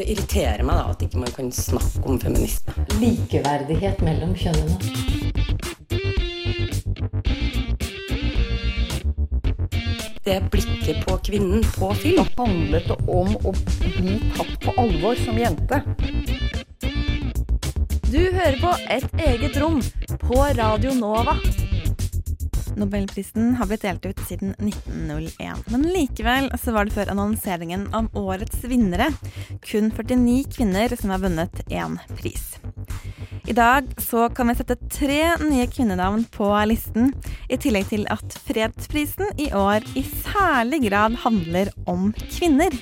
Det irriterer meg da at ikke man kan snakke om feminisme. Likeverdighet mellom kjønnene. Det blikket på kvinnen på film. Det handlet det om å bli tatt på alvor som jente. Du hører på Et eget rom på Radio Nova. Nobelprisen har blitt delt ut siden 1901. Men likevel så var det før annonseringen av årets vinnere kun 49 kvinner som har vunnet én pris. I dag så kan vi sette tre nye kvinnenavn på listen, i tillegg til at fredsprisen i år i særlig grad handler om kvinner.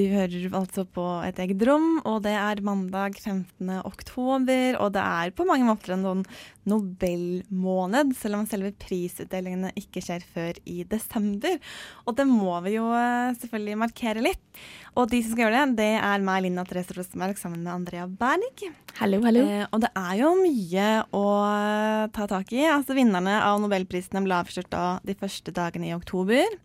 Du hører altså på et eget rom, og det er mandag 15. oktober. Og det er på mange måter en sånn Nobelmåned, selv om selve prisutdelingene ikke skjer før i desember. Og det må vi jo eh, selvfølgelig markere litt. Og de som skal gjøre det, det er meg, Linda Therese Rosenberg, sammen med Andrea Berg. Hallo, hallo. Eh, og det er jo mye å eh, ta tak i. Altså Vinnerne av nobelprisene ble avslørt de første dagene i oktober.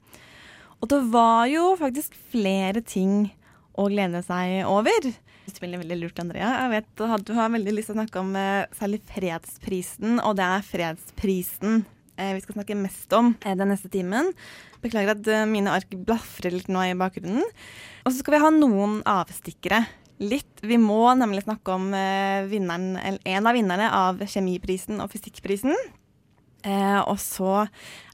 Og det var jo faktisk flere ting å glede seg over. Det spiller veldig lurt, Andrea. Jeg vet Du har veldig lyst til å snakke om eh, særlig fredsprisen, og det er fredsprisen eh, vi skal snakke mest om eh, den neste timen. Beklager at mine ark blafrer litt nå i bakgrunnen. Og så skal vi ha noen avstikkere. Litt. Vi må nemlig snakke om vinneren, en av vinnerne av kjemiprisen og fysikkprisen. Eh, og så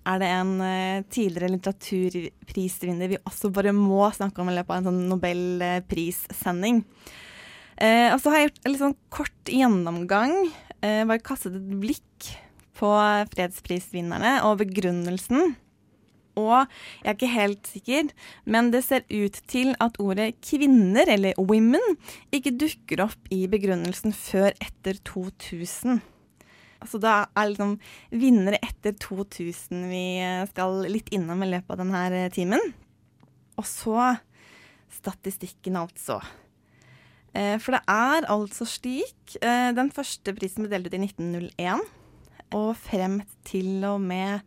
er det en eh, tidligere litteraturprisvinner vi også bare må snakke om i løpet av en sånn nobelprissending. Eh, og så har jeg gjort en litt sånn kort gjennomgang. Eh, bare kastet et blikk på fredsprisvinnerne og begrunnelsen. Og jeg er ikke helt sikker, men det ser ut til at ordet kvinner, eller women, ikke dukker opp i begrunnelsen før etter 2000. Altså da er liksom vinnere etter 2000 vi skal litt innom i løpet av denne timen. Og så statistikken, altså. Eh, for det er altså slik eh, Den første prisen ble delt ut i 1901. Og frem til og med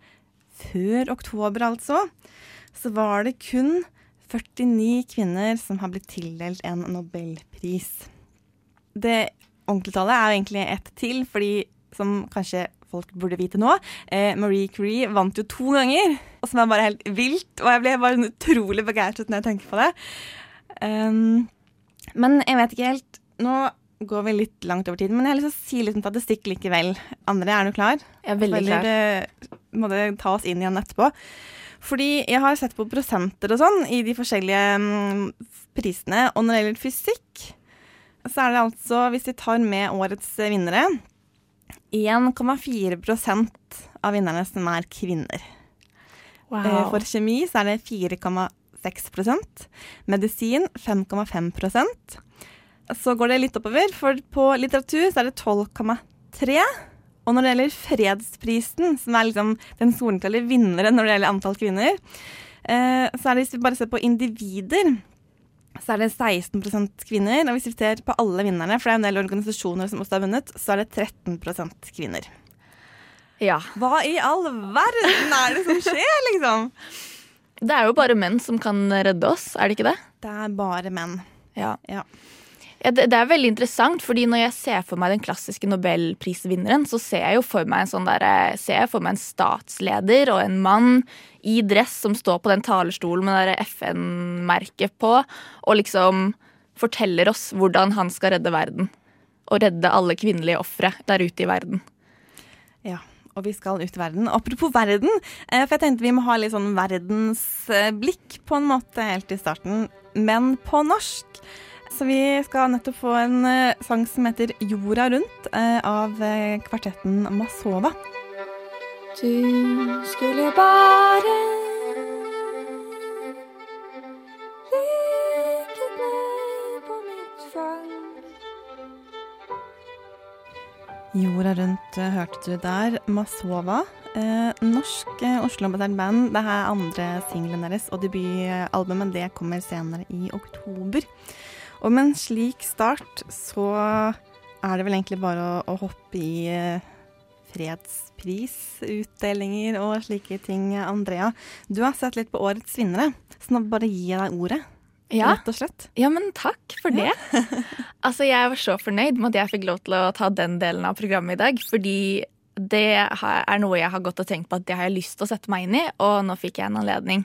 før oktober, altså, så var det kun 49 kvinner som har blitt tildelt en nobelpris. Det ordentlige tallet er egentlig ett til, fordi som kanskje folk burde vite nå. Eh, Marie Curie vant jo to ganger, og som er bare helt vilt. Og jeg ble bare utrolig begeistret når jeg tenker på det. Um, men jeg vet ikke helt Nå går vi litt langt over tiden, men jeg har lyst til å si litt om statistikk likevel. Andre, er du klar? Jeg er veldig klar. Eller må det ta oss inn igjen etterpå? Fordi jeg har sett på prosenter og sånn i de forskjellige um, prisene. Og når det gjelder fysikk, så er det altså, hvis vi tar med årets vinnere 1,4% av vinnerne som er kvinner. Wow. Eh, For kjemi så er det 4,6% Medisin 5,5% Så går det litt oppover, for på litteratur så er det 12,3 Og når det gjelder fredsprisen, som er liksom den soleklare vinneren når det gjelder antall kvinner, eh, så er det hvis vi bare ser på individer så er det 16 kvinner. Og hvis vi ser på alle vinnerne, for det er en del organisasjoner som også har vunnet, så er det 13% kvinner. Ja. Hva i all verden er det som skjer, liksom? Det er jo bare menn som kan redde oss, er det ikke det? Det er bare menn. Ja. Ja. Ja, det, det er veldig interessant, fordi når jeg ser for meg den klassiske nobelprisvinneren, så ser jeg jo for meg en sånn der, ser jeg for meg en statsleder og en mann i dress som står på den talerstolen med FN-merket på, og liksom forteller oss hvordan han skal redde verden. Og redde alle kvinnelige ofre der ute i verden. ja. Og vi skal ut i verden. Apropos verden, eh, for jeg tenkte vi må ha litt sånn verdensblikk på en måte helt i starten, men på norsk. Så vi skal nettopp få en eh, sang som heter 'Jorda rundt' eh, av eh, kvartetten Masova. Du skulle bare ligget ned på mitt fang. Jorda rundt hørte du der. Masova. Eh, norsk eh, Oslo-basert band. Dette er andre singelen deres, og debutalbumet det kommer senere i oktober. Og med en slik start så er det vel egentlig bare å, å hoppe i eh, fredsprisutdelinger og slike ting, Andrea. Du har sett litt på årets vinnere, så nå bare gir jeg deg ordet. Ja, Rett og slett. ja men takk for det. altså, jeg var så fornøyd med at jeg fikk lov til å ta den delen av programmet i dag. Fordi det er noe jeg har gått og tenkt på at det har jeg lyst til å sette meg inn i, og nå fikk jeg en anledning.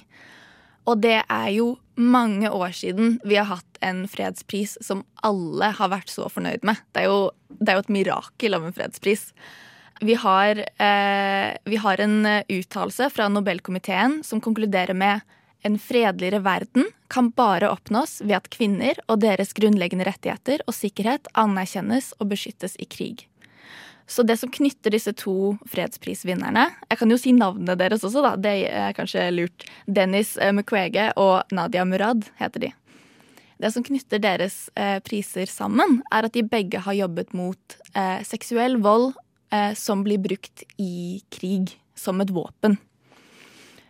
Og det er jo mange år siden vi har hatt en fredspris som alle har vært så fornøyd med. Det er jo, det er jo et mirakel av en fredspris. Vi har, eh, vi har en eh, uttalelse fra Nobelkomiteen som konkluderer med en fredeligere verden kan bare oppnås ved at kvinner og deres grunnleggende rettigheter og sikkerhet anerkjennes og beskyttes i krig. Så det som knytter disse to fredsprisvinnerne Jeg kan jo si navnene deres også, da. Det er kanskje lurt. Dennis eh, Mukwege og Nadia Murad heter de. Det som knytter deres eh, priser sammen, er at de begge har jobbet mot eh, seksuell vold som blir brukt i krig som et våpen.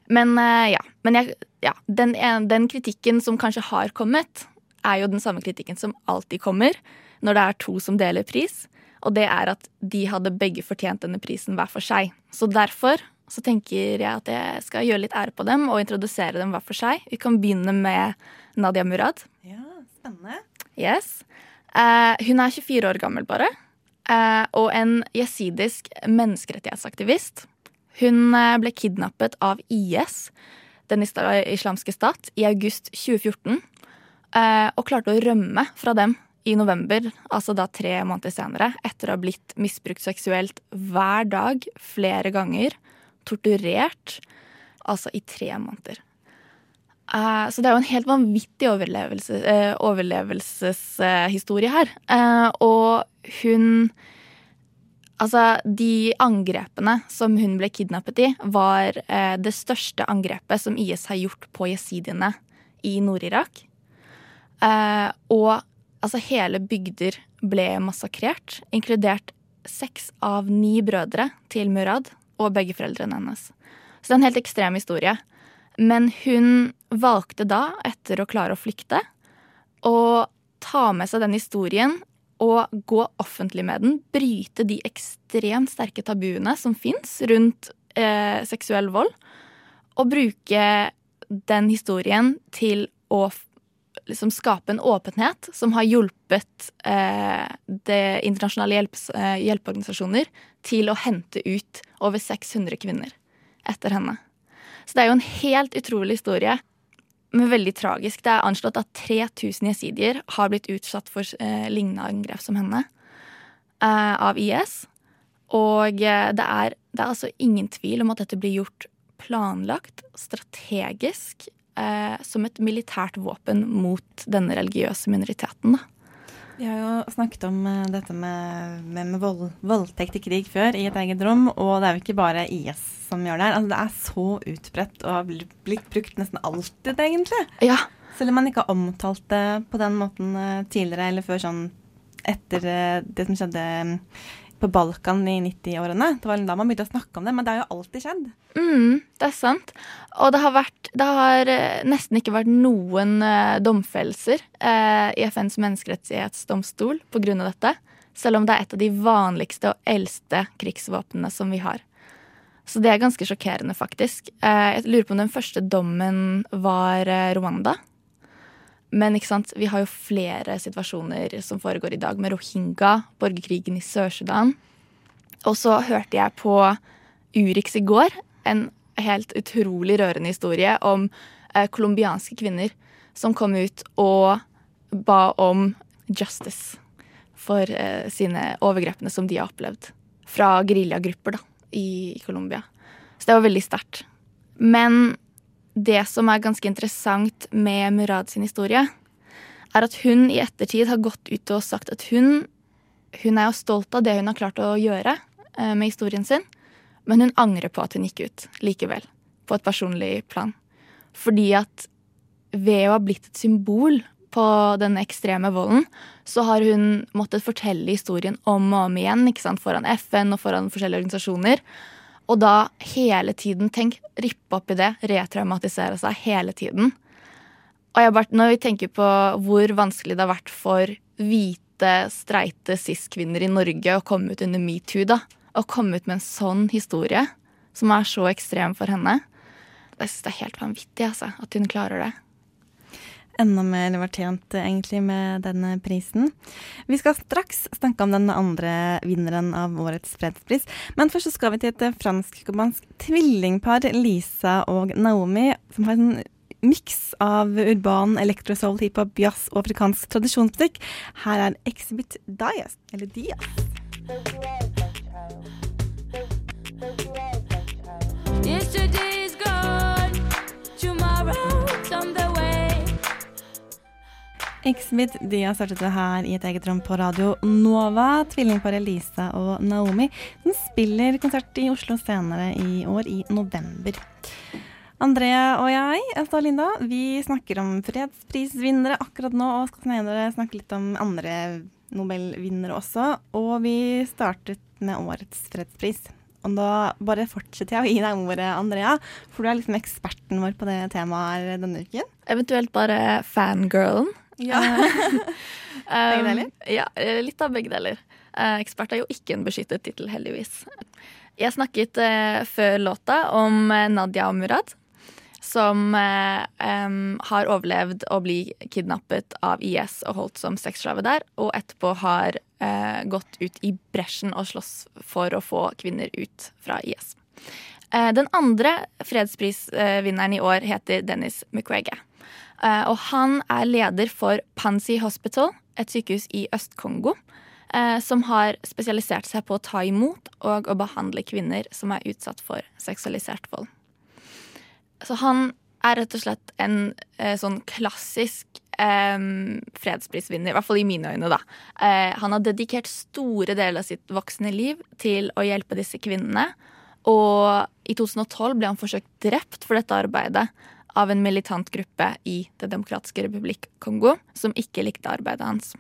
Men ja. Men jeg, ja den, den kritikken som kanskje har kommet, er jo den samme kritikken som alltid kommer når det er to som deler pris. Og det er at de hadde begge fortjent denne prisen hver for seg. Så derfor så tenker jeg at jeg skal gjøre litt ære på dem og introdusere dem hver for seg. Vi kan begynne med Nadia Murad. Ja, spennende. Yes. Eh, hun er 24 år gammel bare, eh, og en jesidisk menneskerettighetsaktivist. Hun eh, ble kidnappet av IS, den islamske stat, i august 2014, eh, og klarte å rømme fra dem i november, altså da tre måneder senere, etter å ha blitt misbrukt seksuelt hver dag, flere ganger, torturert, altså i tre måneder. Uh, så det er jo en helt vanvittig overlevelse, uh, overlevelseshistorie her. Eh, og hun Altså, de angrepene som hun ble kidnappet i, var det største angrepet som IS har gjort på jesidiene i Nord-Irak. Og altså, hele bygder ble massakrert, inkludert seks av ni brødre til Murad og begge foreldrene hennes. Så det er en helt ekstrem historie. Men hun valgte da, etter å klare å flykte, å ta med seg den historien og gå offentlig med den. Bryte de ekstremt sterke tabuene som fins rundt eh, seksuell vold. Og bruke den historien til å liksom skape en åpenhet som har hjulpet eh, det internasjonale hjelps, eh, hjelpeorganisasjoner til å hente ut over 600 kvinner etter henne. Så det er jo en helt utrolig historie, men veldig tragisk. Det er anslått at 3000 jesidier har blitt utsatt for eh, lignende angrep som henne eh, av IS. Og eh, det, er, det er altså ingen tvil om at dette blir gjort planlagt, strategisk, eh, som et militært våpen mot denne religiøse minoriteten. Da. Vi har jo snakket om eh, dette med, med, med vold, voldtekt i krig før i et eget rom, og det er jo ikke bare IS som gjør det her. Altså, det er så utbredt og har blitt brukt nesten alltid, egentlig. Ja, Selv om man ikke har omtalt det på den måten eh, tidligere eller før sånn etter eh, det som skjedde på Balkan i 90-årene. Det var da man begynte å snakke om det, men det har jo alltid skjedd. Mm, det er sant. Og det har, vært, det har eh, nesten ikke vært noen eh, domfellelser eh, i FNs menneskerettighetsdomstol pga. dette. Selv om det er et av de vanligste og eldste krigsvåpnene som vi har. Så det er ganske sjokkerende, faktisk. Eh, jeg lurer på om den første dommen var eh, Rwanda. Men ikke sant, vi har jo flere situasjoner som foregår i dag, med rohingya, borgerkrigen i Sør-Sudan. Og så hørte jeg på Urix i går, en helt utrolig rørende historie om eh, kvinner som kom ut og ba om justice for eh, sine overgrepene som de har opplevd. Fra geriljagrupper i Colombia. Så det var veldig sterkt. Men det som er ganske interessant med Murad sin historie, er at hun i ettertid har gått ut og sagt at hun, hun er jo stolt av det hun har klart å gjøre eh, med historien sin, men hun angrer på at hun gikk ut likevel, på et personlig plan. Fordi at ved å ha blitt et symbol på denne ekstreme volden, så har hun måttet fortelle historien om og om igjen ikke sant? foran FN og foran forskjellige organisasjoner. Og da hele tiden tenk, rippe opp i det, retraumatisere seg hele tiden. Og jeg bare, når vi tenker på hvor vanskelig det har vært for hvite, streite cis-kvinner i Norge å komme ut under metoo, da. Å komme ut med en sånn historie som er så ekstrem for henne. Jeg synes det er helt vanvittig, altså, at hun klarer det. Enda mer fortjent egentlig med denne prisen. Vi skal straks snakke om den andre vinneren av årets fredspris. Men først så skal vi til et fransk-kubansk tvillingpar, Lisa og Naomi, som har en miks av urban electrosoul, hiphop, jazz og afrikansk tradisjonsmusikk. Her er Exhibit Dias, eller Dias. Yesterday is gone, tomorrow's Exhibit har startet det her i et eget rom på Radio Nova. Tvillingparet Lisa og Naomi Den spiller konsert i Oslo senere i år, i november. Andrea og jeg, altså Linda, vi snakker om fredsprisvinnere akkurat nå, og skal snakke litt om andre Nobelvinnere også. Og vi startet med årets fredspris. Og da bare fortsetter jeg å gi deg ordet, Andrea, for du er liksom eksperten vår på det temaet denne uken. Eventuelt bare fangirlen. Ja. Begge deler? Um, ja, eh, litt av begge deler. Eh, ekspert er jo ikke en beskyttet tittel, heldigvis. Jeg snakket eh, før låta om Nadia Nadia Murad, som har overlevd å bli kidnappet av IS og holdt som sexslave der, og etterpå har gått ut i bresjen og slåss for å få kvinner ut fra IS. Eh, den andre fredsprisvinneren i år heter Dennis Mukwege. Eh, og han er leder for Pansy Hospital, et sykehus i Øst-Kongo, eh, som har spesialisert seg på å ta imot og å behandle kvinner som er utsatt for seksualisert vold. Så han er rett og slett en eh, sånn klassisk eh, fredsprisvinner, i hvert fall i mine øyne, da. Eh, han har dedikert store deler av sitt voksne liv til å hjelpe disse kvinnene. Og i 2012 ble han forsøkt drept for dette arbeidet av en militant gruppe i Det demokratiske republikk Kongo, som ikke likte arbeidet hans.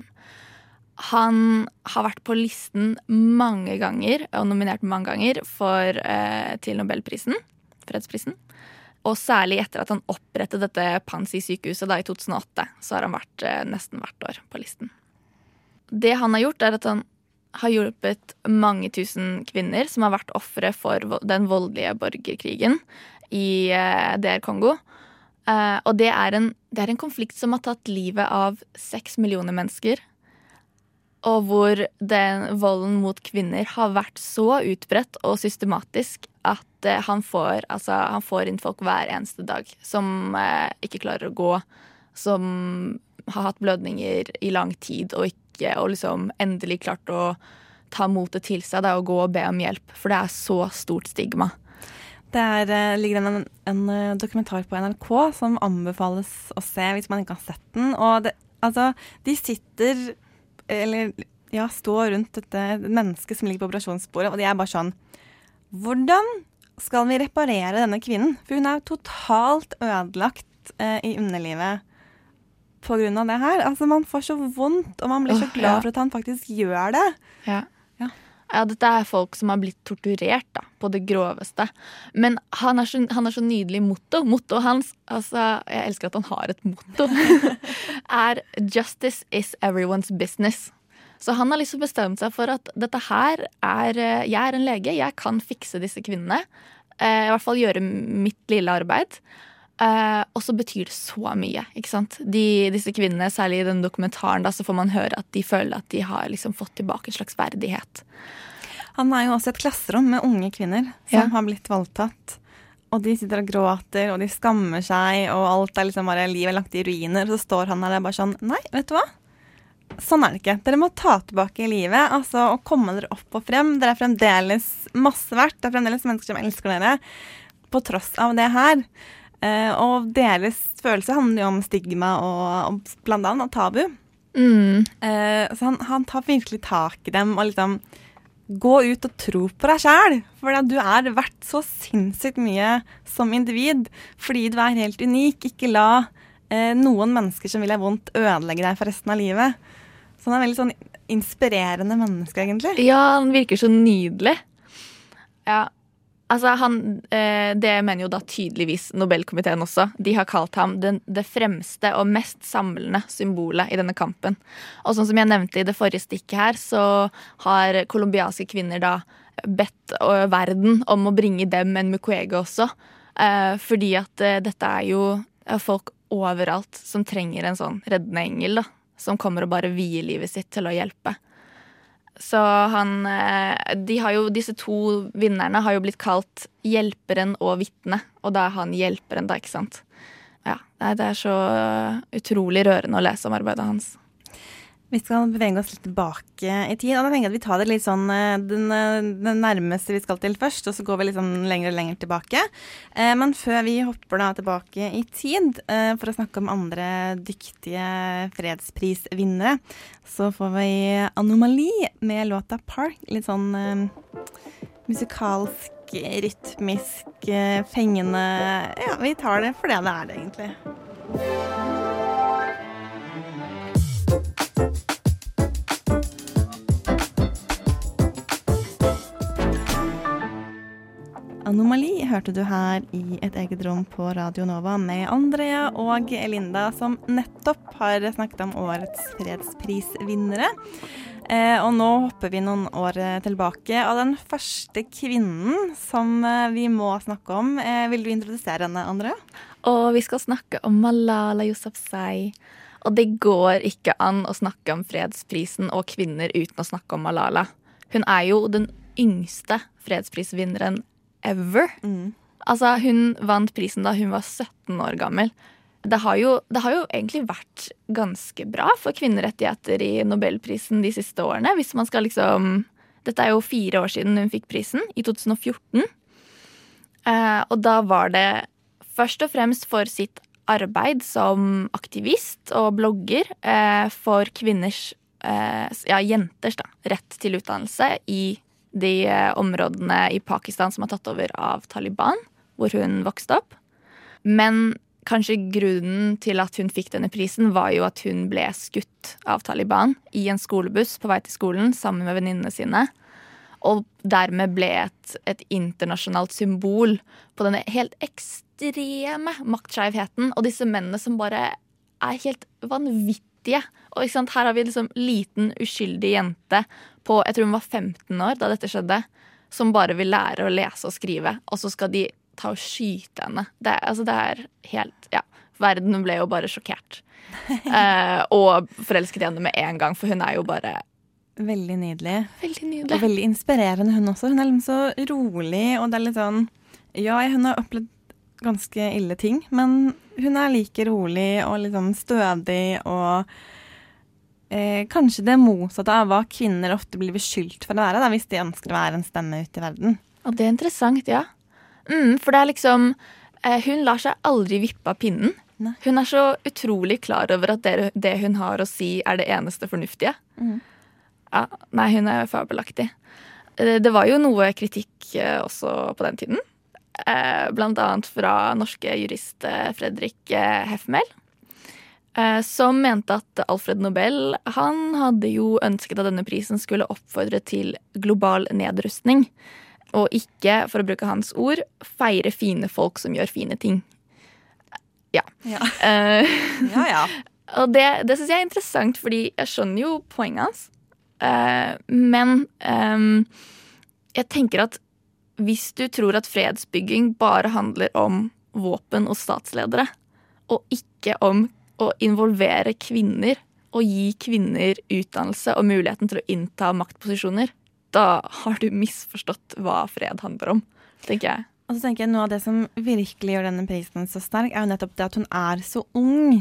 Han har vært på listen mange ganger, og nominert mange ganger, for, eh, til Nobelprisen, fredsprisen. Og særlig etter at han opprettet dette Pansi-sykehuset i 2008, så har han vært eh, nesten hvert år på listen. Det han har gjort, er at han har hjulpet mange tusen kvinner som har vært ofre for den voldelige borgerkrigen i eh, DR Kongo. Eh, og det er, en, det er en konflikt som har tatt livet av seks millioner mennesker. Og hvor den volden mot kvinner har vært så utbredt og systematisk at uh, han, får, altså, han får inn folk hver eneste dag som uh, ikke klarer å gå, som har hatt blødninger i lang tid og ikke og liksom endelig klart å ta motet til seg da, og gå og be om hjelp. For det er så stort stigma. Det er, eh, ligger en, en eh, dokumentar på NRK som anbefales å se hvis man ikke har sett den. Og det, altså, de sitter Eller ja, står rundt dette mennesket som ligger på operasjonsbordet, og de er bare sånn Hvordan skal vi reparere denne kvinnen? For hun er totalt ødelagt eh, i underlivet av det her. Altså, man får så vondt, og man blir så glad for at han faktisk gjør det. Ja. Ja. Dette er folk som har blitt torturert da, på det groveste. Men han har så, han er så nydelig motto. Mottoet hans altså, Jeg elsker at han har et motto. er 'Justice is everyone's business'. Så han har liksom bestemt seg for at dette her er eh, Jeg er en lege, jeg kan fikse disse kvinnene. Eh, I hvert fall gjøre mitt lille arbeid. Eh, og så betyr det så mye. ikke sant? De, disse kvinnene, særlig i den dokumentaren, da, så får man høre at de føler at de har liksom fått tilbake en slags verdighet. Han er jo også i et klasserom med unge kvinner som Ja. har blitt voldtatt. Og de sitter og gråter, og de skammer seg, og alt er liksom bare livet lagt i ruiner. Og så står han der og bare sånn Nei, vet du hva? Sånn er det ikke. Dere må ta tilbake livet altså, og komme dere opp og frem. Dere er fremdeles masse verdt. Det er fremdeles mennesker som elsker dere, på tross av det her. Eh, og deres følelse handler jo om stigma og, og blant annet tabu. Mm. Eh, så han, han tar virkelig tak i dem og liksom Gå ut og tro på deg sjæl, for du er verdt så sinnssykt mye som individ. Fordi du er helt unik. Ikke la eh, noen mennesker som vil deg vondt, ødelegge deg for resten av livet. Så han er veldig sånn inspirerende menneske, egentlig. Ja, han virker så nydelig. Ja. Altså, han, eh, det mener jo da tydeligvis Nobelkomiteen også. De har kalt ham den, det fremste og mest samlende symbolet i denne kampen. Og sånn som jeg nevnte i det forrige stikket her, så har colombianske kvinner da bedt eh, verden om å bringe dem en Mukwege også. Eh, fordi at dette er jo folk overalt som trenger en sånn reddende engel, da. Som kommer og bare vier livet sitt til å hjelpe. Så han eh, de har jo, Disse to vinnerne har jo blitt kalt hjelperen og vitnet, Og da er han hjelperen, da, ikke sant. Ja, Det er så utrolig rørende å lese om arbeidet hans. Vi skal bevege oss litt tilbake i tid. og da tenker jeg at Vi tar det litt sånn eh, den, eh, den nærmeste vi skal til først, og så går vi litt sånn lenger og lenger tilbake. Eh, men før vi hopper da tilbake i tid eh, for å snakke om andre dyktige fredsprisvinnere, så får vi Anomali med låta 'Park'. Litt sånn eh, musikalsk, rytmisk, eh, fengende Ja, vi tar det for det det er, det, egentlig. Anomali hørte du her i et eget rom på Radio Nova med Andrea og Linda, som nettopp har snakket om årets fredsprisvinnere. Eh, og nå hopper vi noen år tilbake. Og den første kvinnen som eh, vi må snakke om, eh, vil du introdusere henne, Andrea? Og vi skal snakke om Malala Yousafzai. Og det går ikke an å snakke om fredsprisen og kvinner uten å snakke om Malala. Hun er jo den yngste fredsprisvinneren ever. Altså, hun vant prisen da hun var 17 år gammel. Det har, jo, det har jo egentlig vært ganske bra for kvinnerettigheter i Nobelprisen de siste årene. Hvis man skal liksom Dette er jo fire år siden hun fikk prisen, i 2014. Eh, og da var det først og fremst for sitt arbeid som aktivist og blogger eh, for kvinners, eh, ja, jenters da, rett til utdannelse i de eh, områdene i Pakistan som er tatt over av Taliban, hvor hun vokste opp. Men kanskje grunnen til at hun fikk denne prisen, var jo at hun ble skutt av Taliban i en skolebuss på vei til skolen sammen med venninnene sine. Og dermed ble et, et internasjonalt symbol på denne helt ekstreme maktskeivheten. Og disse mennene som bare er helt vanvittige. Og Her har vi liksom liten, uskyldig jente på jeg tror hun var 15 år da dette skjedde, som bare vil lære å lese og skrive, og så skal de ta og skyte henne. Det, altså, det er helt Ja. Verden ble jo bare sjokkert. Eh, og forelsket i henne med en gang, for hun er jo bare Veldig nydelig. veldig Og veldig inspirerende, hun også. Hun er liksom så rolig, og det er litt sånn Ja, hun har opplevd ganske ille ting, men hun er like rolig og liksom stødig og eh, Kanskje det motsatte av hva kvinner ofte blir beskyldt for å være, da, hvis de ønsker å være en stemme ute i verden. Og det er interessant, ja. Mm, for det er liksom eh, Hun lar seg aldri vippe av pinnen. Nei. Hun er så utrolig klar over at det, det hun har å si, er det eneste fornuftige. Mm. Ja, nei, hun er fabelaktig. Eh, Det var jo noe kritikk eh, også på den tiden. Eh, Blant annet fra norske jurist Fredrik Hefmel. eh, Som mente at Alfred Nobel han hadde jo ønsket at denne prisen skulle oppfordre til global nedrustning. Og ikke, for å bruke hans ord, feire fine folk som gjør fine ting. Ja. Ja, Eh, ja. ja. og det, det syns jeg er interessant, fordi jeg skjønner jo poenget hans. Eh, men ehm, jeg tenker at hvis du tror at fredsbygging bare handler om våpen og statsledere, og ikke om å involvere kvinner og gi kvinner utdannelse og muligheten til å innta maktposisjoner, da har du misforstått hva fred handler om, tenker jeg. Og så tenker jeg Noe av det som virkelig gjør denne prisen så sterk, er jo nettopp det at hun er så ung.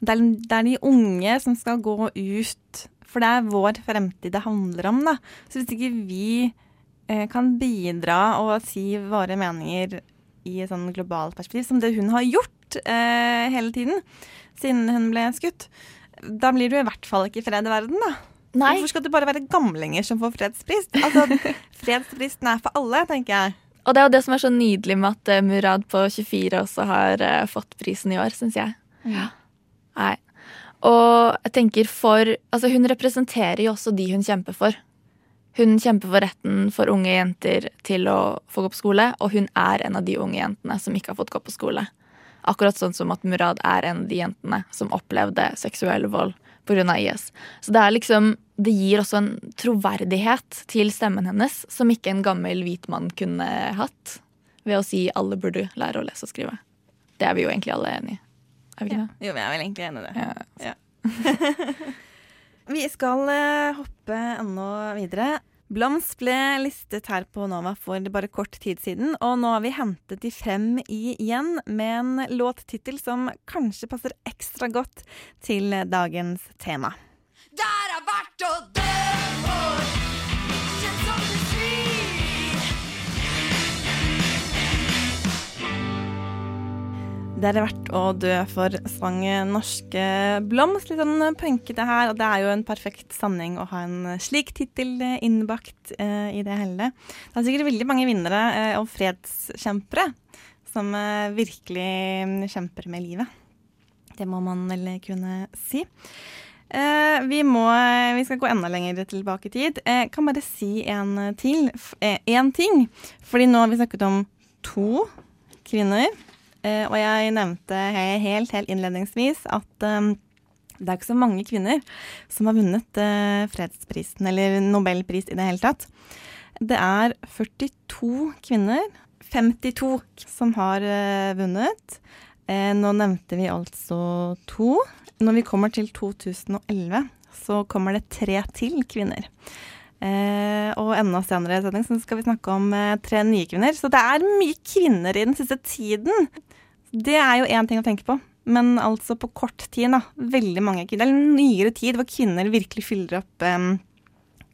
Det er, det er de unge som skal gå ut, for det er vår fremtid det handler om. da. Så hvis ikke vi eh, kan bidra og si våre meninger i et sånn globalt perspektiv, som det hun har gjort eh, hele tiden siden hun ble skutt, da blir du i hvert fall ikke fred i verden, da. Nei, Hvorfor skal det bare være gamlinger som får fredspris? Altså, Fredsprisen er for alle, tenker jeg. Og det er jo det som er så nydelig med at eh, Murad på 24 også har uh, fått prisen i år, syns jeg. Nei. Og jeg tenker for Altså, hun representerer jo også de hun kjemper for. Hun kjemper for retten for unge jenter til å få gå på skole, og hun er en av de unge jentene som ikke har fått gå på skole. Akkurat sånn som at Murad er en av de jentene som opplevde seksuell vold pga. IS. Så det liksom Det gir også en troverdighet til stemmen hennes som ikke en gammel hvit mann kunne hatt ved å si alle burde lære å lese og skrive. Det er vi jo egentlig alle enig i. Er vi ikke det? Jo, vi er vel egentlig enig i det. Ja. Vi skal eh, hoppe enda videre. Blomst ble listet her på Nova for bare kort tid siden, og nå har vi hentet de frem igjen med en låttittel som kanskje passer ekstra godt til dagens tema. Der har vært å dø for Det er verdt å dø for sangen Norske blomst. Litt sånn punkete her, og det er jo en perfekt sanning å ha en slik tittel eh, innbakt eh, i det hele. Det er sikkert veldig mange vinnere eh, og fredskjempere som eh, virkelig mm, kjemper med livet. Det må man vel kunne si. Eh, vi, må, vi skal gå enda lenger tilbake i tid. Eh, Jeg kan bare si en til. eh, ting. Fordi nå har vi snakket om to kvinner. Eh, og jeg nevnte helt, helt innledningsvis at eh, det er ikke så mange kvinner som har vunnet eh, fredsprisen, eller nobelpris i det hele tatt. Det er 42 kvinner, 52 som har vunnet. Nå nevnte vi altså to. Når vi kommer til 2011, så kommer det tre til kvinner. Eh, og enda senere i sending skal vi snakke om eh, tre nye kvinner. Så det er mye kvinner i den siste tiden. Det er jo én ting å tenke på. Men altså på kort tid, da. Veldig mange kvinner. Det er nyere tid hvor kvinner virkelig fyller opp um,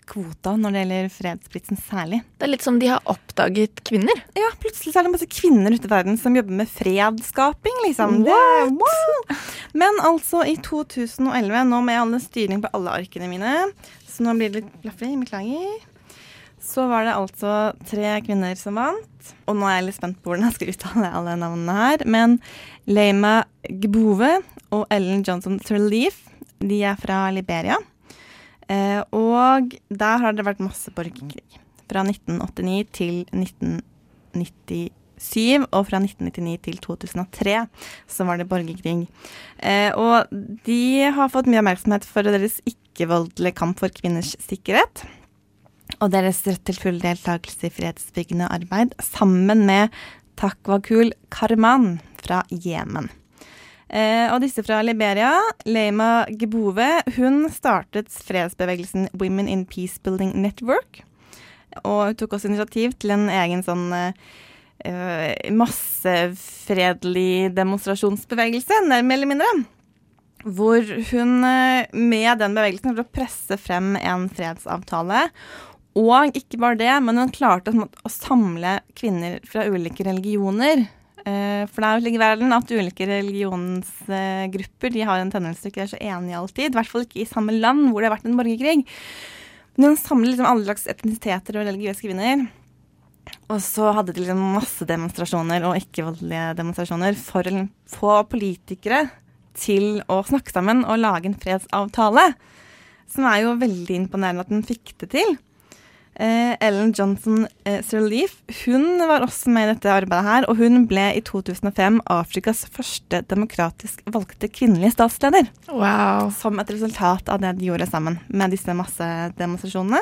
kvota når det gjelder fredsprisen særlig. Det er litt som de har oppdaget kvinner. Ja, plutselig så er det masse kvinner ute i verden som jobber med fredsskaping, liksom. What? What? Men altså, i 2011, nå med alle styring på alle arkene mine, så nå blir det litt blaffig, beklager, så var det altså tre kvinner som vant. Og nå er jeg litt spent på hvordan jeg skal uttale alle navnene her. Men Leima Gbove og Ellen Johnson Thurleaf, de er fra Liberia. Eh, og der har det vært masse borgerkrig. Fra 1989 til 1997, og fra 1999 til 2003 så var det borgerkrig. Eh, og de har fått mye oppmerksomhet for deres ikke-voldelige kamp for kvinners sikkerhet. Og deres rett til full deltakelse i fredsbyggende arbeid, sammen med Takwakul Karman fra Jemen. Eh, og disse fra Liberia, Leima Gebove, hun startet fredsbevegelsen Women in Peacebuilding Network. Og hun tok også initiativ til en egen sånn eh, massefredelig demonstrasjonsbevegelse, mer eller mindre. Hvor hun eh, med den bevegelsen prøvde å presse frem en fredsavtale. Og ikke bare det, men hun klarte å, samle kvinner fra ulike religioner. Eh, for det er jo slik i verden at ulike religionsgrupper de har en tendens til ikke å være så enige alltid. I hvert fall ikke i samme land hvor det har vært en borgerkrig. Men hun samler liksom alle slags etnisiteter og religiøse kvinner. Og så hadde de liksom masse demonstrasjoner og ikke-voldelige demonstrasjoner for å få politikere til å snakke sammen og lage en fredsavtale. Som er jo veldig imponerende at hun fikk det til. Eh, Ellen Johnson eh, Sirleaf hun var også med i dette arbeidet her, og hun ble i 2005 Afrikas første demokratisk valgte kvinnelige statsleder. Wow. Som et resultat av det de gjorde sammen med disse massedemonstrasjonene.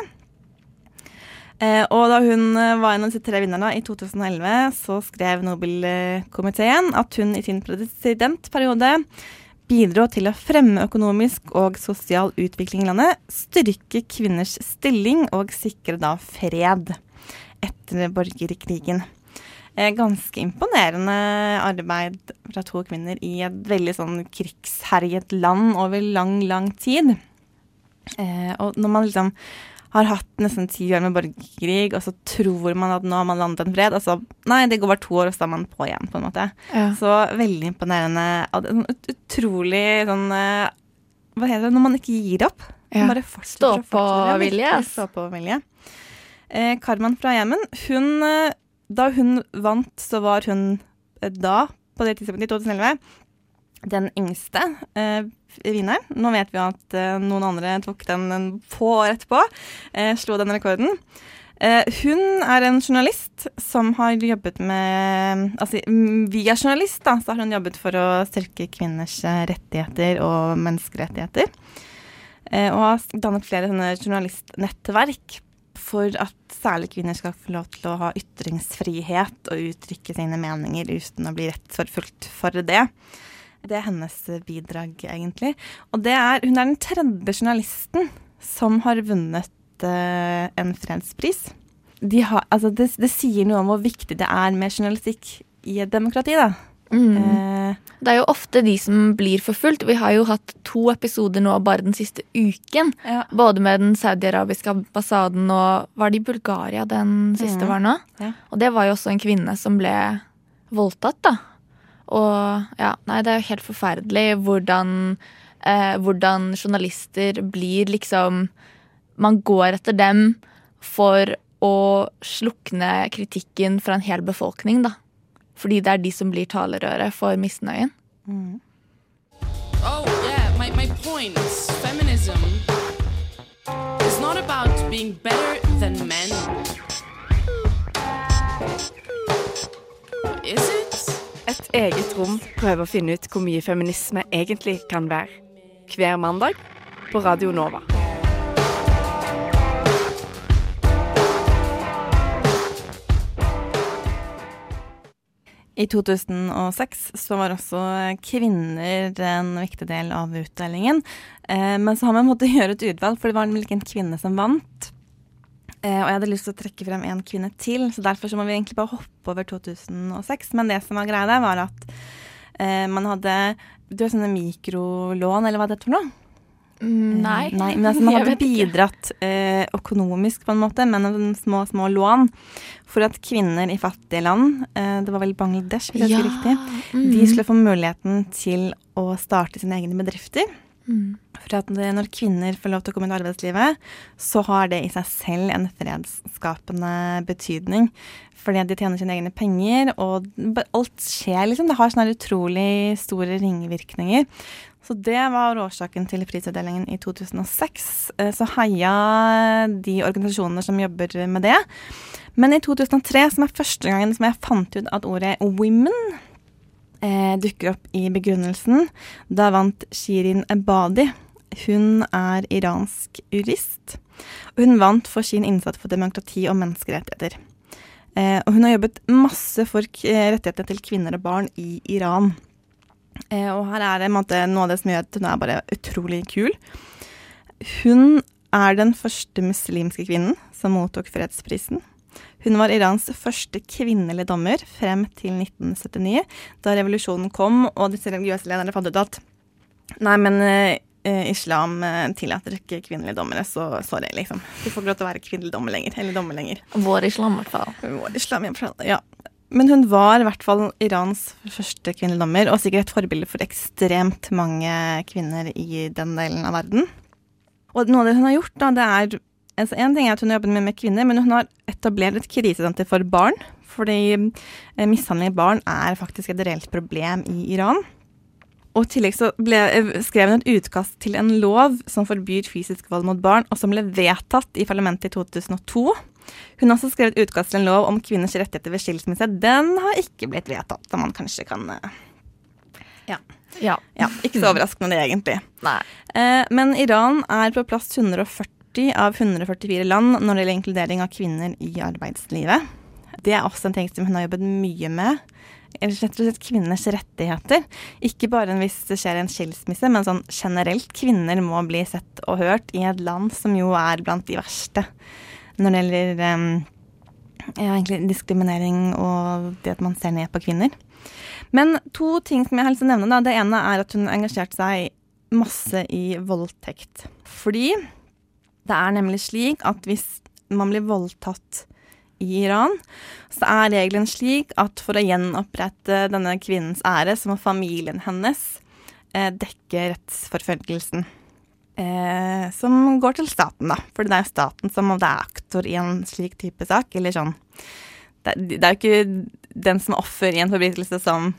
Eh, og da hun var en av de tre vinnerne i 2011, så skrev Nobelkomiteen at hun i sin presidentperiode bidro til å fremme økonomisk og sosial utvikling i landet, styrke kvinners stilling og sikre da fred etter borgerkrigen. Eh, ganske imponerende arbeid fra to kvinner i et veldig sånn krigsherjet land over lang, lang tid. Eh, og når man liksom har hatt nesten ti år med borgerkrig, og så tror man at nå har man landet en fred. Altså, nei, det går bare to år, og så er man på igjen, på en måte. Ja. Så veldig imponerende. er sånn ut- Utrolig sånn eh, Hva heter det når man ikke gir opp? Ja. Bare fortsetter og fortsetter. Stå-på-vilje. Stå-på-vilje. Eh, Karman fra Jemen, hun eh, Da hun vant, så var hun eh, da, på det tidspunktet i 2011, den yngste eh, vinneren. Nå vet vi at eh, noen andre tok den en få år etterpå. Eh, slo den rekorden. Eh, hun er en journalist som har jobbet med Altså via journalist, da, så har hun jobbet for å styrke kvinners rettigheter og menneskerettigheter. Og har dannet flere sånne journalistnettverk for at særlig kvinner skal få lov til å ha ytringsfrihet og uttrykke sine meninger uten å bli rettsforfulgt for det. Det er hennes bidrag, egentlig. Og det er, hun er den tredje journalisten som har vunnet uh, en fredspris. De har, altså det, det sier noe om hvor viktig det er med journalistikk i et demokrati, da. Eh, Det er jo ofte de som blir forfulgt. Vi har jo hatt to episoder nå bare den siste uken. ja. Både med den saudiarabiske ambassaden og Var det i Bulgaria den siste mm. var nå? Ja. Og det var jo også en kvinne som ble voldtatt, da. Og ja, nei, det er jo helt forferdelig hvordan, eh, hvordan journalister blir liksom Man går etter dem for å slukne kritikken fra en hel befolkning, da. Fordi det er de som blir talerøret for misnøyen. Oh, yeah, my, my point. Feminism is not about being better than men. Is it? Et eget rom prøver å finne ut hvor mye feminisme egentlig kan være. Hver mandag på Radio Nova. I 2006 så var også kvinner en viktig del av utdelingen. Eh, men så har man måttet gjøre et utvalg, for det var hvilken en kvinne som vant. Eh, og jeg hadde lyst til å trekke frem en kvinne til, så derfor så må vi egentlig bare hoppe over 2006. Men det som var greia der, var at eh, man hadde du har sånne mikrolån, eller hva det heter for noe? Mm, Nei. Nei, men altså, man hadde bidratt eh, økonomisk på en måte, men noen små, små lån for at kvinner i fattige land, eh, det var vel Bangladesh, hvis jeg husker riktig, Mm. de skulle få muligheten til å starte sine egne bedrifter. Mm. For at når kvinner får lov til å komme inn i arbeidslivet, så har det i seg selv en fredsskapende betydning. Fordi de tjener sine egne penger, og alt skjer, liksom. Det har sånne utrolig store ringvirkninger. Så det var årsaken til prisutdelingen i 2006. Eh, Så heia de organisasjonene som jobber med det. Men i 2003, som er første gangen som jeg fant ut at ordet 'women' eh, dukker opp i begrunnelsen, da vant Shirin Ebadi. Hun er iransk jurist. Og hun vant for sin innsats for demokrati og menneskerettigheter. Eh, og hun har jobbet masse for k rettighetene til kvinner og barn i Iran. Eh, og her er det måte, noe av det som gjør at hun er bare utrolig kul. Hun er den første muslimske kvinnen som mottok fredsprisen. Hun var Irans første kvinnelige dommer frem til 1979, da revolusjonen kom og disse religiøse lederne fant ut at nei, men eh, eh, islam eh, tillater ikke kvinnelige dommere, så sorry, liksom. Du får ikke lov til å være kvinnelig dommer lenger. Eller dommer lenger. Vår islam, i hvert fall. Vår islam, i hvert fall, ja. Men hun var i hvert fall Irans første kvinnelige dommer, og sikkert et forbilde for ekstremt mange kvinner i den delen av verden. Og noe av det hun har gjort, da, det er altså En ting er at hun har jobbet med, med kvinner, men hun har etablert et krisesenter for barn. Fordi eh, mishandling av barn er faktisk et reelt problem i Iran. Og i tillegg så ble, eh, skrev hun et utkast til en lov som forbyr fysisk vold mot barn, og som ble vedtatt i parlamentet i 2002. Hun har også skrevet utkast til en lov om kvinners rettigheter ved skilsmisse. Den har ikke blitt vedtatt, da man kanskje kan ja. Ja. Ja, ikke så overraskende det, egentlig. Nei. Eh, men Iran er på plass 140 av 144 land når det gjelder inkludering av kvinner i arbeidslivet. Det er også en ting som hun har jobbet mye med. Eller rett og slett kvinners rettigheter. Ikke bare hvis det skjer en skilsmisse, men sånn generelt. Kvinner må bli sett og hørt i et land som jo er blant de verste når det gjelder um, ja, diskriminering og det at man ser ned på kvinner. Men to ting som jeg har lyst til å nevne. Da. Det ene er at hun engasjerte seg masse i voldtekt. Fordi det er nemlig slik at hvis man blir voldtatt i Iran, så er regelen slik at for å gjenopprette denne kvinnens ære, så må familien hennes eh, dekke rettsforfølgelsen. Eh, som går til staten, da. For det er jo staten som er aktor i en slik type sak. Eller sånn Det, det er jo ikke den som er offer i en forbrytelse, som,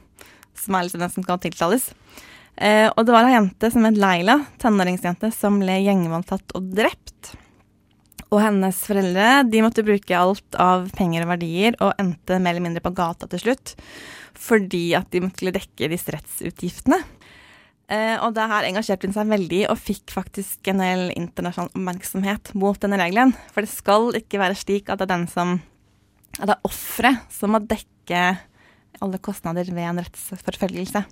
som er liksom den som skal tiltales. Eh, og det var ei jente som het Leila, tenåringsjente, som ble gjengvoldtatt og drept. Og hennes foreldre de måtte bruke alt av penger og verdier og endte mer eller mindre på gata til slutt. Fordi at de måtte dekke disse rettsutgiftene. Eh, og det her engasjerte hun seg veldig og fikk faktisk en del internasjonal oppmerksomhet mot denne regelen. For det skal ikke være slik at det er den som at det er offeret som må dekke alle kostnader ved en rettsforfølgelse.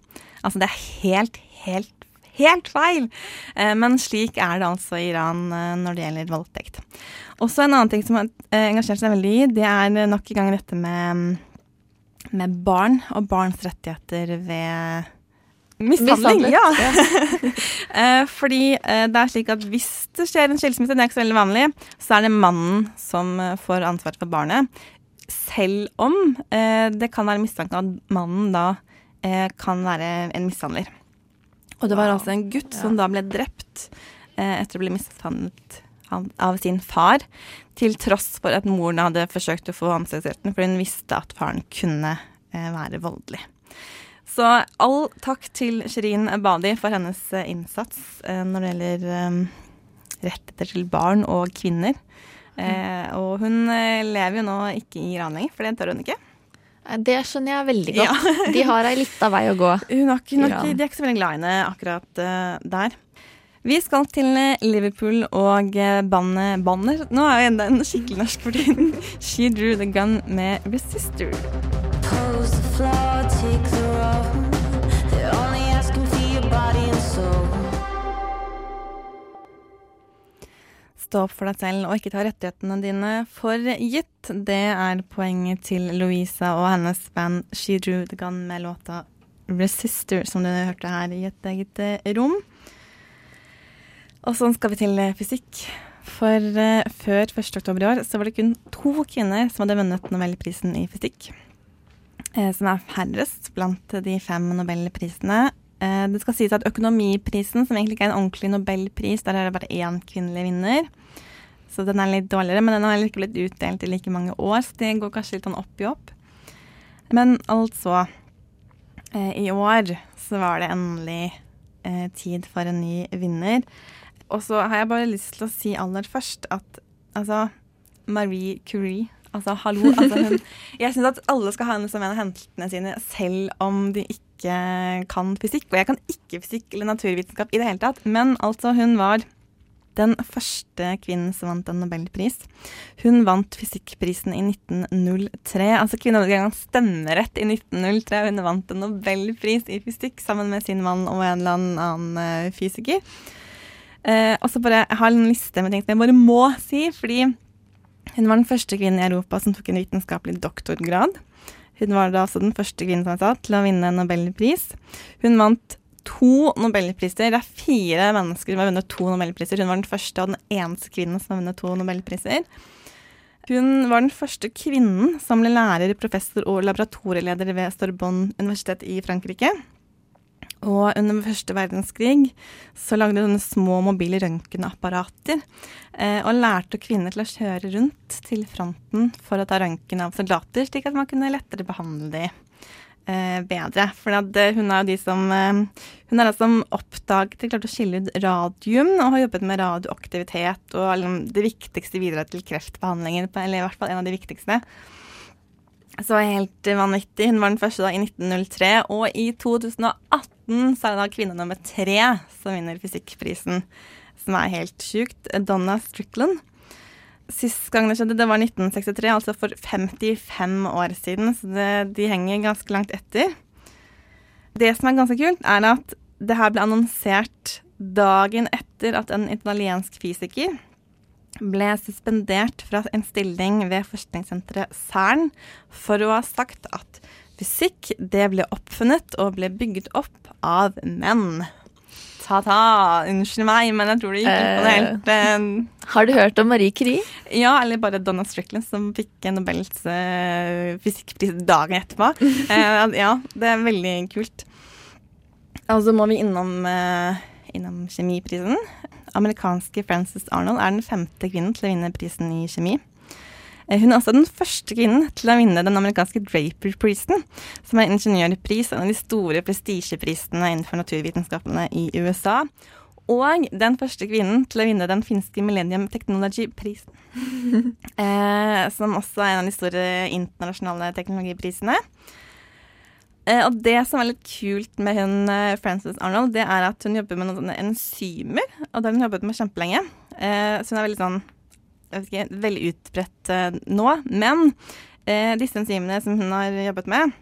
Altså det er helt, helt, helt feil! Eh, men slik er det altså i Iran eh, når det gjelder voldtekt. Også en annen ting som har eh, engasjert seg veldig i, det er nok en gang dette med, med barn og barns rettigheter ved Mishandling, ja. Fordi det er slik at hvis det skjer en skilsmisse, det er ikke så veldig vanlig, så er det mannen som får ansvaret for barnet. Selv om det kan være mistanke om at mannen da kan være en mishandler. Og det var altså en gutt som da ble drept eh, etter å bli mishandlet av sin far, til tross for at moren hadde forsøkt å få omsorgsretten, for hun visste at faren kunne eh, være voldelig. Så all takk til Shirin Badi for hennes eh, innsats eh, når det gjelder eh, rettigheter til barn og kvinner. Eh, og hun eh, lever jo nå ikke i Iran lenger, for det tør hun ikke. Eh, Det skjønner jeg veldig godt. De har ei lita vei å gå. Hun har ikke, Ja. ikke, de er ikke så veldig glad i henne akkurat uh, der. Vi skal til eh, Liverpool og uh, bandet Banner. Nå er jo enda en skikkelig norsk for tiden. She Drew The Gun med Resister. Pose the floor, take the Stå opp for deg selv og ikke ta rettighetene dine for gitt. Det er poenget til Louisa og hennes band She Drew The Gun med låta Resister, som du hørte her i et eget eh, rom. Og sånn skal vi til eh, fysikk. For eh, før 1. oktober i år så var det kun to kvinner som hadde vunnet Nobelprisen i fysikk. Som er færrest blant de fem nobelprisene. Eh, det skal sies at Økonomiprisen, som egentlig ikke er en ordentlig nobelpris, der er det bare én kvinnelig vinner. Så den er litt dårligere, men den har heller ikke blitt utdelt i like mange år, så det går kanskje litt sånn opp i opp. Men altså eh, I år så var det endelig eh, tid for en ny vinner. Og så har jeg bare lyst til å si aller først at altså Marie Curie Altså, hallo. Altså, hun, jeg syns at alle skal ha henne som en av hentene sine, selv om de ikke kan fysikk. Og jeg kan ikke fysikk eller naturvitenskap i det hele tatt, men altså, hun var den første kvinnen som vant en nobelpris. Hun vant fysikkprisen i 1903. Altså, kvinnen hadde ikke engang stemmerett i 1903. Hun vant en nobelpris i fysikk sammen med sin mann og en eller annen eh, fysiker. Eh, og så bare, Jeg har en liste med ting som jeg bare må si, fordi hun var den første kvinnen i Europa som tok en vitenskapelig doktorgrad. Hun var da altså den første kvinnen som jeg sa, til å vinne en nobelpris. Hun vant to nobelpriser. Det er fire mennesker som har vunnet to nobelpriser. Hun var den første og den eneste kvinnen som har vunnet to nobelpriser. Hun var den første kvinnen som ble lærer, professor og laboratorieleder ved Sorbonne universitet i Frankrike. Og under første verdenskrig så lagde hun små mobile røntgenapparater. Eh, og lærte kvinner til å kjøre rundt til fronten for å ta røntgen av soldater, slik at man kunne lettere behandle de eh, bedre. For eh, hun er jo de som eh, Hun er den som oppdaget klarte å skille ut radium, og har jobbet med radioaktivitet og liksom, det viktigste videre til kreftbehandlinger, eller i hvert fall en av de viktigste. Så helt vanvittig. Hun var den første da i 1903, og i 2018 så er det da kvinne nummer tre som vinner fysikkprisen, som er helt sjukt. Donna Strickland. Sist gang det skjedde, det var 1963, altså for 55 år siden, så det, de henger ganske langt etter. Det som er ganske kult, er at det her ble annonsert dagen etter at en italiensk fysiker ble suspendert fra en stilling ved forskningssenteret CERN for å ha sagt at fysikk det ble oppfunnet og ble bygget opp av menn. Ta-ta. Unnskyld meg, men jeg tror det gikk ut på det helt eh, Har du hørt om Marie Curie? Ja, eller bare Donna Strickland, som fikk Nobels eh, fysikkpris dagen etterpå. Eh, ja, det er veldig kult. Og så må vi innom, eh, innom kjemiprisen. Amerikanske Frances Arnold er den femte kvinnen til å vinne prisen i kjemi. Eh, Hun er også den første kvinnen til å vinne den amerikanske Draper-prisen, som er en ingeniørpris, en av de store prestisjeprisene innenfor naturvitenskapene i USA. Og den første kvinnen til å vinne den finske Millennium Technology-prisen. eh, som også er en av de store internasjonale teknologiprisene. Eh, og det som er litt kult med hun eh, Frances Arnold, det er at hun jobber med noen sånne enzymer. Og det har hun jobbet med kjempelenge. Eh, så hun er veldig sånn ikke, veldig utbredt eh, nå. Men eh, disse enzymene som hun har jobbet med,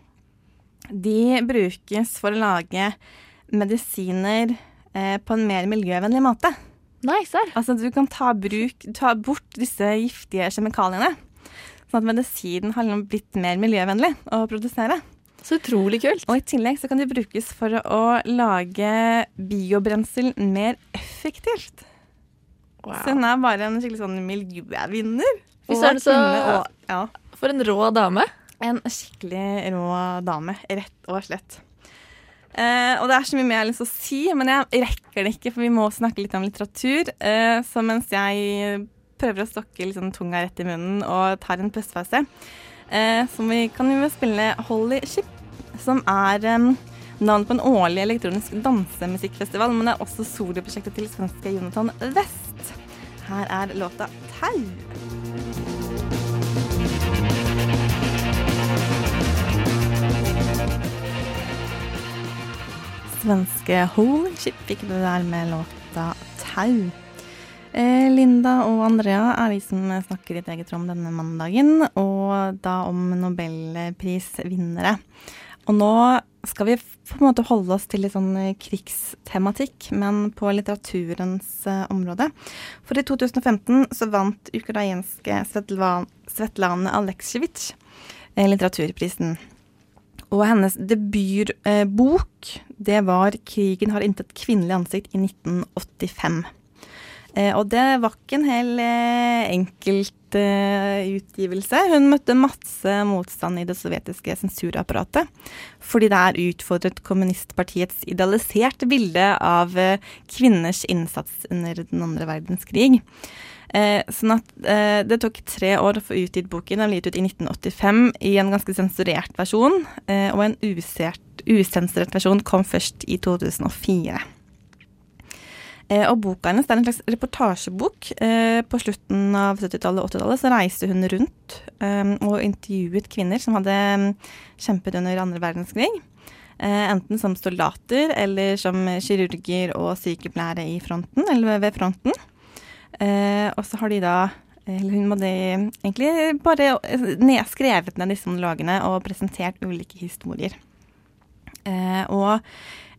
de brukes for å lage medisiner eh, på en mer miljøvennlig måte. Serr. Altså du kan ta, bruk, ta bort disse giftige kjemikaliene. Sånn at medisinen har liksom blitt mer miljøvennlig å produsere. Så utrolig kult. Og i tillegg så kan de brukes for å lage biobrensel mer effektivt. Så hun er bare en skikkelig sånn miljøvinner. Så- og- ja. For en rå dame. En skikkelig rå dame, rett og slett. Eh, og det er så mye mer jeg har lyst til å si, men jeg rekker det ikke, for vi må snakke litt om litteratur. Eh, så mens jeg prøver å stokke liksom tunga rett i munnen og tar en pustepause, eh, så vi kan vi spille Holy Ship, som er eh, navnet på en årlig elektronisk dansemusikkfestival, men det er også soloprosjektet til svenske Jonathan West. Her er låta Tau. Svenske Holy Chip fikk du der med låta Tau. Eh, Linda og Andrea er de som snakker litt eget om denne mandagen, og da om nobelprisvinnere. Og nå skal vi på en måte holde oss til litt sånn eh, krigstematikk, men på litteraturens uh, område. For i 2015 så vant ukrainske Svetlane Svetlana Aleksijevitsj eh, litteraturprisen. Og hennes debutbok, det var 'Krigen har intet kvinnelig ansikt' i 1985. Eh, og det var ikke en hel eh, enkelt eh, utgivelse. Hun møtte masse motstand i det sovjetiske sensurapparatet. Fordi det er utfordret kommunistpartiets idealiserte bilde av kvinners innsats under den andre verdenskrig. Eh, sånn at eh, det tok tre år å få utgitt boken. Den ble gitt ut i 1985 i en ganske sensurert versjon. Eh, og en usensurert versjon kom først i 2004. Eh, og boka hennes det er en slags reportasjebok. Eh, på slutten av 70-tallet og 80-tallet så reiste hun rundt eh, og intervjuet kvinner som hadde mm, kjempet under andre verdenskrig. Enten som soldater eller som kirurger og sykepleiere i fronten, eller ved fronten. Og så har de da eller hun hadde egentlig bare nedskrevet ned, disse monologene og presentert ulike historier. Og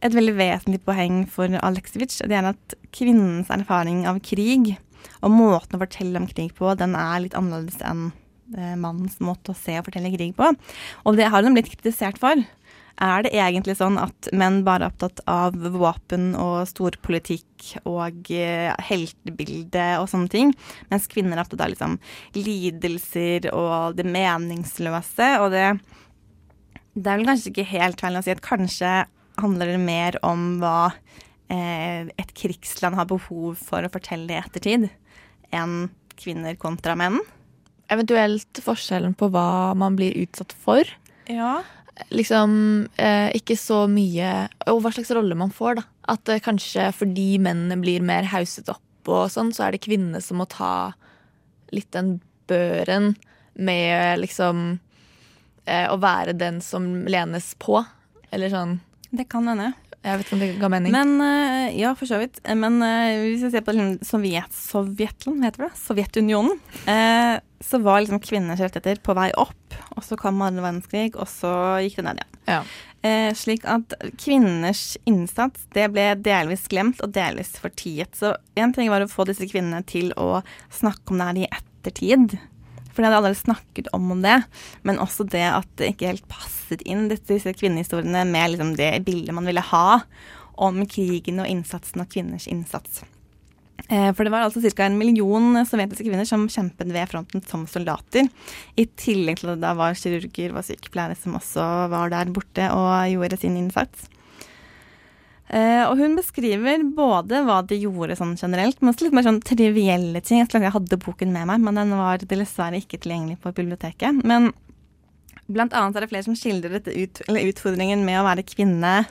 et veldig vesentlig poeng for Aleksejevitsj det er at kvinnens erfaring av krig og måten å fortelle om krig på, den er litt annerledes enn eh, mannens måte å se og fortelle krig på. Og det har hun blitt kritisert for. Er det egentlig sånn at menn bare er opptatt av våpen og storpolitikk og eh, heltebilde og sånne ting, mens kvinner er opptatt av liksom lidelser og det meningsløse? Og det, det er vel kanskje ikke helt feil å si at kanskje handler det mer om hva eh, et krigsland har behov for å fortelle i ettertid, enn kvinner kontra menn. Eventuelt forskjellen på hva man blir utsatt for. Ja. Liksom eh, ikke så mye Og hva slags rolle man får, da. At eh, kanskje fordi mennene blir mer hauset opp og sånn, så er det kvinnene som må ta litt den børen med liksom eh, å være den som lenes på. Eller sånn Det kan hende. Jeg vet ikke om det ga mening. Men eh, Ja, for så vidt. Eh, Men eh, hvis vi ser på liksom Sovjet, Sovjetland, heter det? Sovjetunionen. eh, så var liksom kvinners rettigheter på vei opp, og så kom andre verdenskrig, og så gikk det ned igjen. Ja. Eh, slik at kvinners innsats det ble delvis glemt og delvis fortiet. Så én ting var å få disse kvinnene til å snakke om det her i ettertid. For de hadde allerede snakket om det, men også det at det ikke helt passet inn disse, kvinnehistoriene med liksom det bildet man ville ha om krigen og innsatsen og kvinners innsats. Eh, For det var altså ca. en million sovjetiske kvinner som kjempet ved fronten som soldater. I tillegg til at det da var kirurger og sykepleiere som også var der borte og gjorde sin innsats. Eh, og hun beskriver både hva de gjorde sånn generelt, men også litt mer sånn trivielle ting. Jeg hadde boken med meg, men den var dessverre ikke tilgjengelig på biblioteket. Men blant annet er det flere som skildrer dette ut, utfordringen med å være kvinne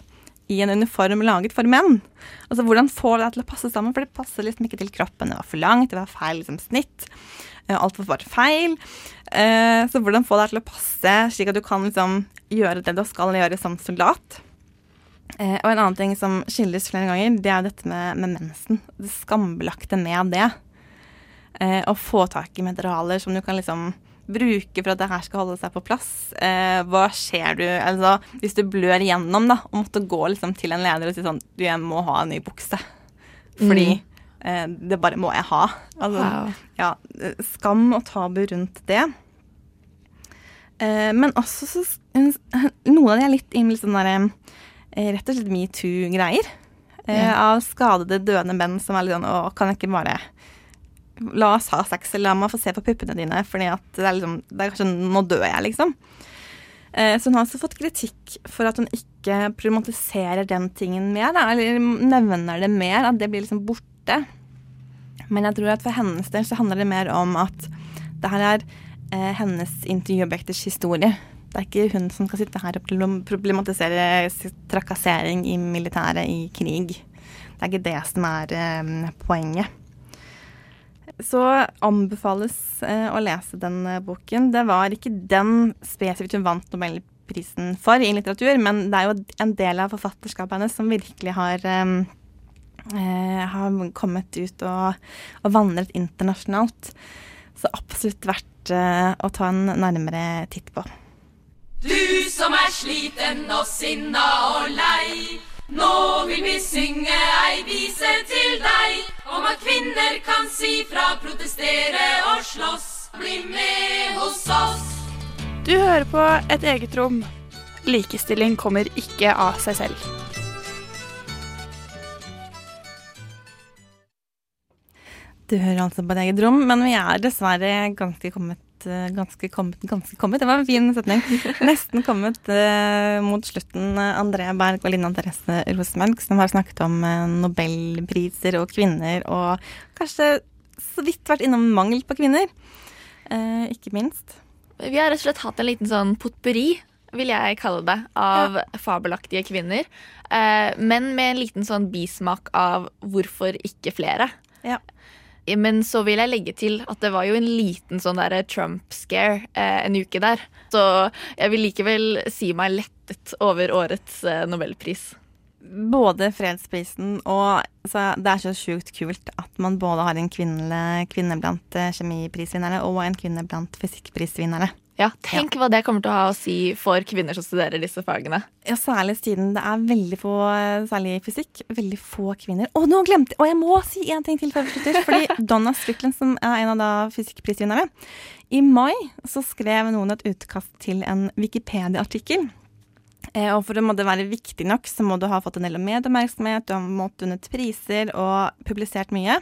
i en uniform laget for menn. Altså Hvordan få det til å passe sammen, for det passer liksom ikke til kroppen. Det var for langt, det var feil liksom, snitt. eh, Alt var bare feil. Eh, så hvordan få det til å passe, slik at du kan liksom gjøre det du skal gjøre som soldat. Eh, og en annen ting som skildres flere ganger, det er dette med, med mensen. Det skambelagte med det. Eh, å få tak i materialer som du kan liksom bruke for at det her skal holde seg på plass. Eh, hva skjer du Altså, hvis du blør igjennom, da, og måtte gå liksom til en leder og si sånn Du, jeg må ha en ny bukse. Fordi eh, det bare må jeg ha. Altså, Wow. ja, skam og tabu rundt det. Eh, men også så Noen av de er litt inn sånn derre eh, Rett og slett metoo-greier. Eh, Av skadede, døende menn som er litt sånn Å, kan jeg ikke bare La oss ha sex, eller la meg få se på puppene dine, for det er liksom Det er kanskje Nå dør jeg, liksom. Eh, så hun har også fått kritikk for at hun ikke problematiserer den tingen mer, da, eller nevner det mer, at det blir liksom borte. Men jeg tror at for hennes del så handler det mer om at det her er eh, hennes intervjuobjekters historie. Det er ikke hun som skal sitte her og problem- problematisere trakassering i militæret i krig. Det er ikke det som er eh, poenget. Så anbefales eh, å lese den eh, boken. Det var ikke den spesifikt hun vant Nobelprisen for i litteratur, men det er jo en del av forfatterskapet hennes som virkelig har eh, har kommet ut og, og vandret internasjonalt. Så absolutt verdt uh, å ta en nærmere titt på. Sliten og sinna og lei. Nå vil vi synge ei vise til deg om at kvinner kan si fra, protestere og slåss. Bli med hos oss. Du hører på Et eget rom. Likestilling kommer ikke av seg selv. Du hører altså på et eget rom, men vi er dessverre ganske kommet Ganske kommet, ganske kommet. Det var en fin setning. Nesten kommet eh, mot slutten. Eh, André Berg og Linda Therese Rosenberg, som har snakket om eh, nobelpriser og kvinner, og kanskje så vidt vært innom mangel på kvinner. Eh, ikke minst. Vi har rett og slett hatt en liten sånn potpurri, vil jeg kalle det, av fabelaktige kvinner. Eh, men med en liten sånn bismak av hvorfor ikke flere. Ja. Men så vil jeg legge til at det var jo en liten sånn der Trump-scare eh, en uke der. Så jeg vil likevel si meg lettet over årets eh, nobelpris. Både fredsprisen og så Det er så sjukt kult at man både har en kvinne, kvinne blant kjemiprisvinnere kjemiprisvinnerne og en kvinne blant fysikkprisvinnerne. Ja, Tenk hva det kommer til å ha å si for kvinner som studerer disse fagene. Ja, særlig siden det er veldig få, særlig i fysikk, veldig få kvinner. Å, nå glemte! Og jeg må si en ting til før vi slutter. Fordi Donna Strickland, som er en av da fysikkprisvinnerne, i mai så skrev noen et utkast til en Wikipedia-artikkel. Eh, og for å måtte være viktig nok, så må du ha fått en del medieoppmerksomhet, du har måttet vunnet priser og publisert mye.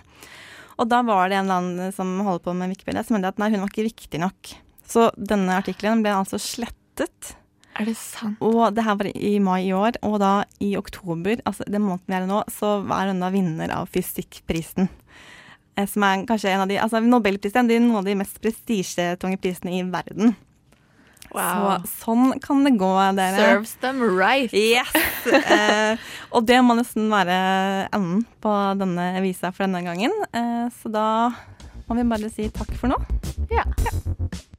Og da var det en eller annen som holder på med Wikipedia, som mente at nei, hun var ikke viktig nok. Så denne artikkelen ble altså slettet. Er det sant? Og det her var i mai i år, og da i oktober, altså den måneden vi er i nå, så er hun da vinner av fysikkprisen. Eh, Som er kanskje en av de Altså Nobelprisen er noen av de mest prestisjetunge prisene i verden. Så sånn kan det gå, dere. Serves them right. Yes! eh, og det må nesten være enden på denne visa for denne gangen. Eh, så da må vi bare si takk for nå. Ja. Ja.